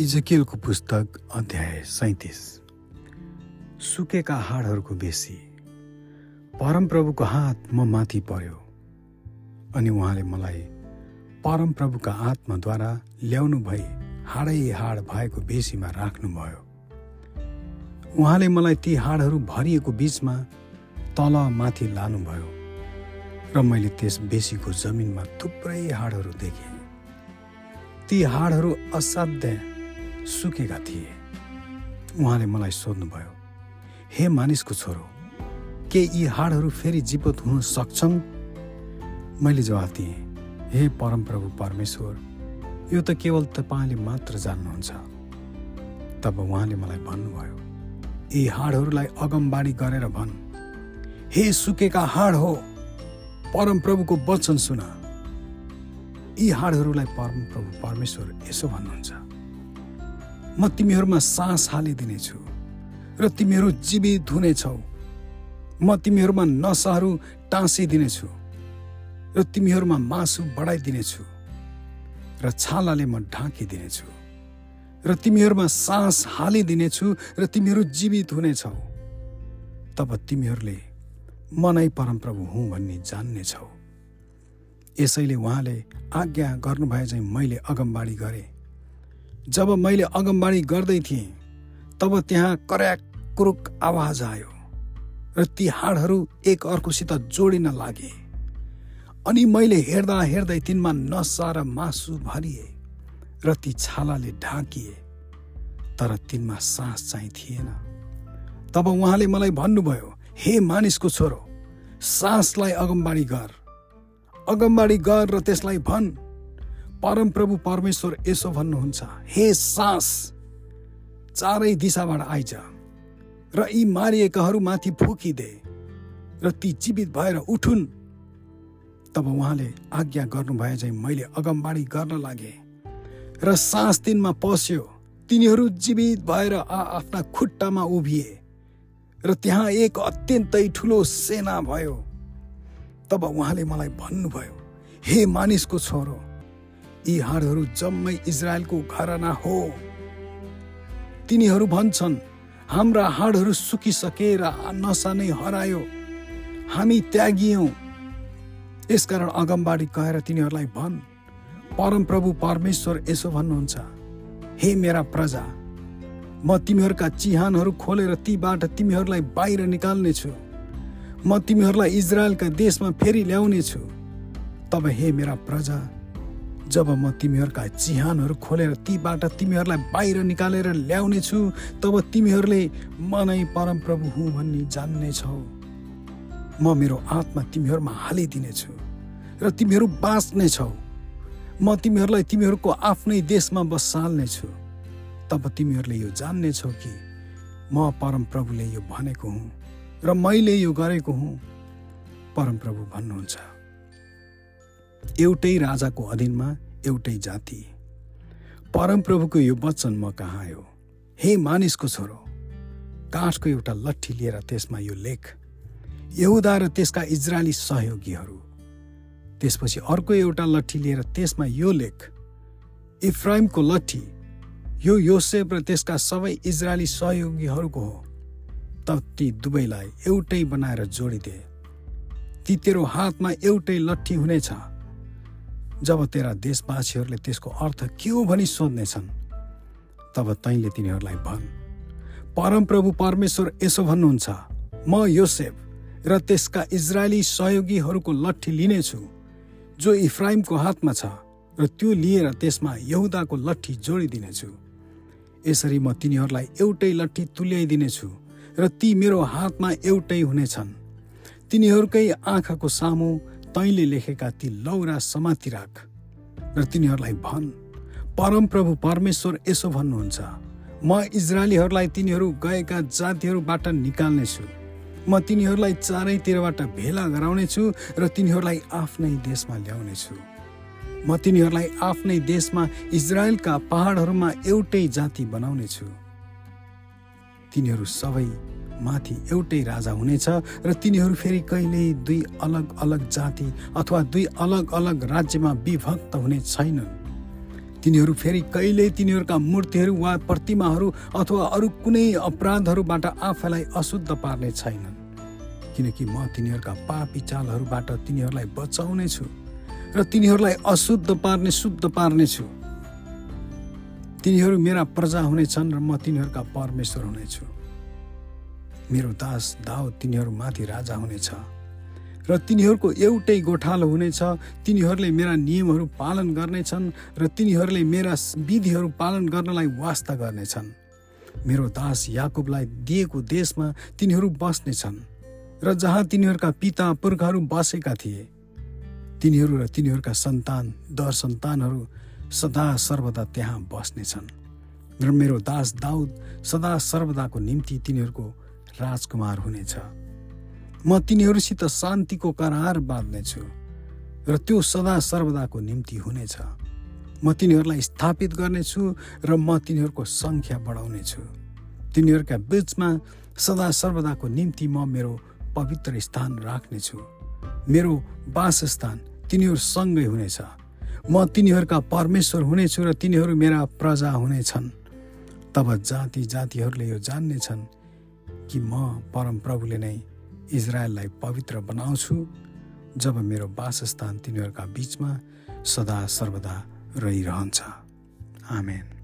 इजकेलको पुस्तक अध्याय सैतिस। सुकेका हाडहरूको बेसी। परमप्रभुको हात म माथि पर्यो। अनि उहाँले मलाई परमप्रभुका आत्माद्वारा ल्याउनु भई हाडै हाड भएको बेसीमा राख्नुभयो। उहाँले मलाई ती हाडहरू भरिएको बिचमा तल माथि लानुभयो र मैले त्यस बेसीको जमिनमा थुप्रै हाडहरू देखेँ। ती हाडहरू असाध्य सुकेका थिए। उहाँले मलाई सोध्नुभयो हे मानिसको छोरो के यी हाडहरू फेरि जीवित हुन सक्छन्? मैले जवाफ दिएँ हे परमप्रभु परमेश्वर यो त केवल तपाईँले मात्र जान्नुहुन्छ। तब उहाँले मलाई भन्नुभयो यी हाडहरूलाई अगमबाडी गरेर भन्। हे सुकेका हाड हो परमप्रभुको वचन सुन। यी हाडहरूलाई परमप्रभु परमेश्वर यसो भन्नुहुन्छ। म तिमीहरूमा सास हालिदिनेछु र तिमीहरू जीवित हुनेछौ। म तिमीहरूमा नसाहरू टाँसिदिनेछु र तिमीहरूमा मासु बढाइदिनेछु र छालाले म ढाकिदिनेछु र तिमीहरूमा सास हालिदिनेछु र तिमीहरू जीवित हुनेछौ। तब तिमीहरूले म नै परमप्रभु हुँ भन्ने जान्नेछौ। यसैले उहाँले आज्ञा गर्नुभए चाहिँ मैले अगमबाडी गरेँ। जब मैले अगमबाडी गर्दै थिएँ तब त्यहाँ कर्याक कुरुक आवाज आयो र ती हाडहरू एक अर्कोसित जोडिन लागे। अनि मैले हेर्दा हेर्दै तिनमा नसा र मासु भरिए र ती छालाले ढाकिए तर तिनमा सास चाहिँ थिएन। तब उहाँले मलाई भन्नुभयो हे मानिसको छोरो सासलाई अगमबाडी गर। अगमबाडी गर र त्यसलाई भन्। परमप्रभु परमेश्वर यसो भन्नुहुन्छ हे सास चारै दिशाबाट आइज र यी मारिएकाहरू माथि फुकिदे र ती जीवित भएर उठुन्। तब उहाँले आज्ञा गर्नुभए चाहिँ मैले अगमबाडी गर्न लागे र सास तिनमा पस्यो। तिनीहरू जीवित भएर आ आफ्ना खुट्टामा उभिए र त्यहाँ एक अत्यन्तै ठुलो सेना भयो। तब उहाँले मलाई भन्नुभयो हे मानिसको छोरो यी हाडहरू जम्मै इजरायलको घरना हो। तिनीहरू भन्छन् हाम्रा हाडहरू सुकिसके र नसा नै हरायो। हामी त्यागियौँ। यसकारण अगमबाडी कहेर तिनीहरूलाई भन् परमप्रभु परमेश्वर यसो भन्नुहुन्छ हे मेरा प्रजा म तिमीहरूका चिहानहरू खोलेर तीबाट तिमीहरूलाई बाहिर निकाल्नेछु। म तिमीहरूलाई इजरायलका देशमा फेरि ल्याउनेछु। तब हे मेरा प्रजा जब म तिमीहरूका चिहानहरू खोलेर तीबाट तिमीहरूलाई बाहिर निकालेर ल्याउनेछु तब तिमीहरूले म नै परमप्रभु हुँ भन्ने जान्नेछौ। म मेरो आत्मा तिमीहरूमा हालिदिनेछु र तिमीहरू बाँच्नेछौ। म तिमीहरूलाई तिमीहरूको आफ्नै देशमा बसाल्नेछु। तब तिमीहरूले यो जान्नेछौ कि म परमप्रभुले यो भनेको हुँ र मैले यो गरेको हुँ। परमप्रभु भन्नुहुन्छ। एउटै राजाको अधीनमा एउटै जाति। परमप्रभुको यो वचन म कहाँ आयो? हे मानिसको छोरो काठको एउटा लट्ठी लिएर त्यसमा यो लेख। यहुदा र त्यसका इजरायली सहयोगीहरू। त्यसपछि अर्को एउटा लट्ठी लिएर त्यसमा यो लेख। इफ्राइमको लट्ठी यो योसेफ र त्यसका सबै इजरायली सहयोगीहरूको हो। त ती दुवैलाई एउटै बनाएर जोडिदे। ती तेरो हातमा एउटै लट्ठी हुनेछ। जब तेरा देशवासीहरूले त्यसको अर्थ के हो भनी सोध्नेछन् तब तैँले तिनीहरूलाई भन् परमप्रभु परमेश्वर यसो भन्नुहुन्छ म योसेफ र त्यसका इजरायली सहयोगीहरूको लट्ठी लिनेछु जो इफ्राइमको हातमा छ र त्यो लिएर त्यसमा यहुदाको लट्ठी जोडिदिनेछु। यसरी म तिनीहरूलाई एउटै लट्ठी तुल्याइदिनेछु र ती मेरो हातमा एउटै हुनेछन्। तिनीहरूकै आँखाको सामु तैँले लेखेका ती लौरा समाति राख र तिनीहरूलाई भन् परमप्रभु परमेश्वर यसो भन्नुहुन्छ म इजरायलीहरूलाई तिनीहरू गएका जातिहरूबाट निकाल्नेछु। म तिनीहरूलाई चारैतिरबाट भेला गराउनेछु र तिनीहरूलाई आफ्नै देशमा ल्याउनेछु। म तिनीहरूलाई आफ्नै देशमा इजरायलका पहाडहरूमा एउटै जाति बनाउनेछु। तिनीहरू सबै माथि एउटै राजा हुनेछ र तिनीहरू फेरि कहिल्यै दुई अलग अलग जाति अथवा दुई अलग अलग राज्यमा विभक्त हुने छैनन्। तिनीहरू फेरि कहिल्यै तिनीहरूका मूर्तिहरू वा प्रतिमाहरू अथवा अरू कुनै अपराधहरूबाट आफैलाई अशुद्ध पार्ने छैनन्। किनकि म तिनीहरूका पापी चालहरूबाट तिनीहरूलाई बचाउने छु र तिनीहरूलाई अशुद्ध पार्ने शुद्ध पार्नेछु तिनीहरू मेरा प्रजा हुनेछन् र म तिनीहरूका परमेश्वर हुनेछु। मेरो दास दाउद तिनीहरूमाथि राजा हुनेछ र तिनीहरूको एउटै गोठालो हुनेछ। तिनीहरूले मेरा नियमहरू पालन गर्नेछन् र तिनीहरूले मेरा विधिहरू पालन गर्नलाई वास्ता गर्नेछन्। मेरो दास याकुबलाई दिएको देशमा तिनीहरू बस्नेछन् र जहाँ तिनीहरूका पिता पुर्खाहरू बसेका थिए तिनीहरू र तिनीहरूका सन्तान दर सन्तानहरू सदा सर्वदा त्यहाँ बस्नेछन्। र मेरो दास दाउद सदा सर्वदाको निम्ति तिनीहरूको राजकुमार हुनेछ। म तिनीहरूसित शान्तिको करार बाँध्नेछु र त्यो सदा सर्वदाको निम्ति हुनेछ। म तिनीहरूलाई स्थापित गर्नेछु र म तिनीहरूको सङ्ख्या बढाउनेछु। तिनीहरूका बिचमा सदा सर्वदाको निम्ति म मेरो पवित्र स्थान राख्नेछु। मेरो वासस्थान तिनीहरूसँगै हुनेछ। म तिनीहरूका परमेश्वर हुनेछु र तिनीहरू मेरा प्रजा हुनेछन्। तब जाति जातिहरूले यो जान्नेछन्। कि म परमप्रभुले नै इजरायललाई पवित्र बनाउँछु जब मेरो वासस्थान तिनीहरूका बिचमा सदा सर्वदा रहिरहन्छ। आमेन।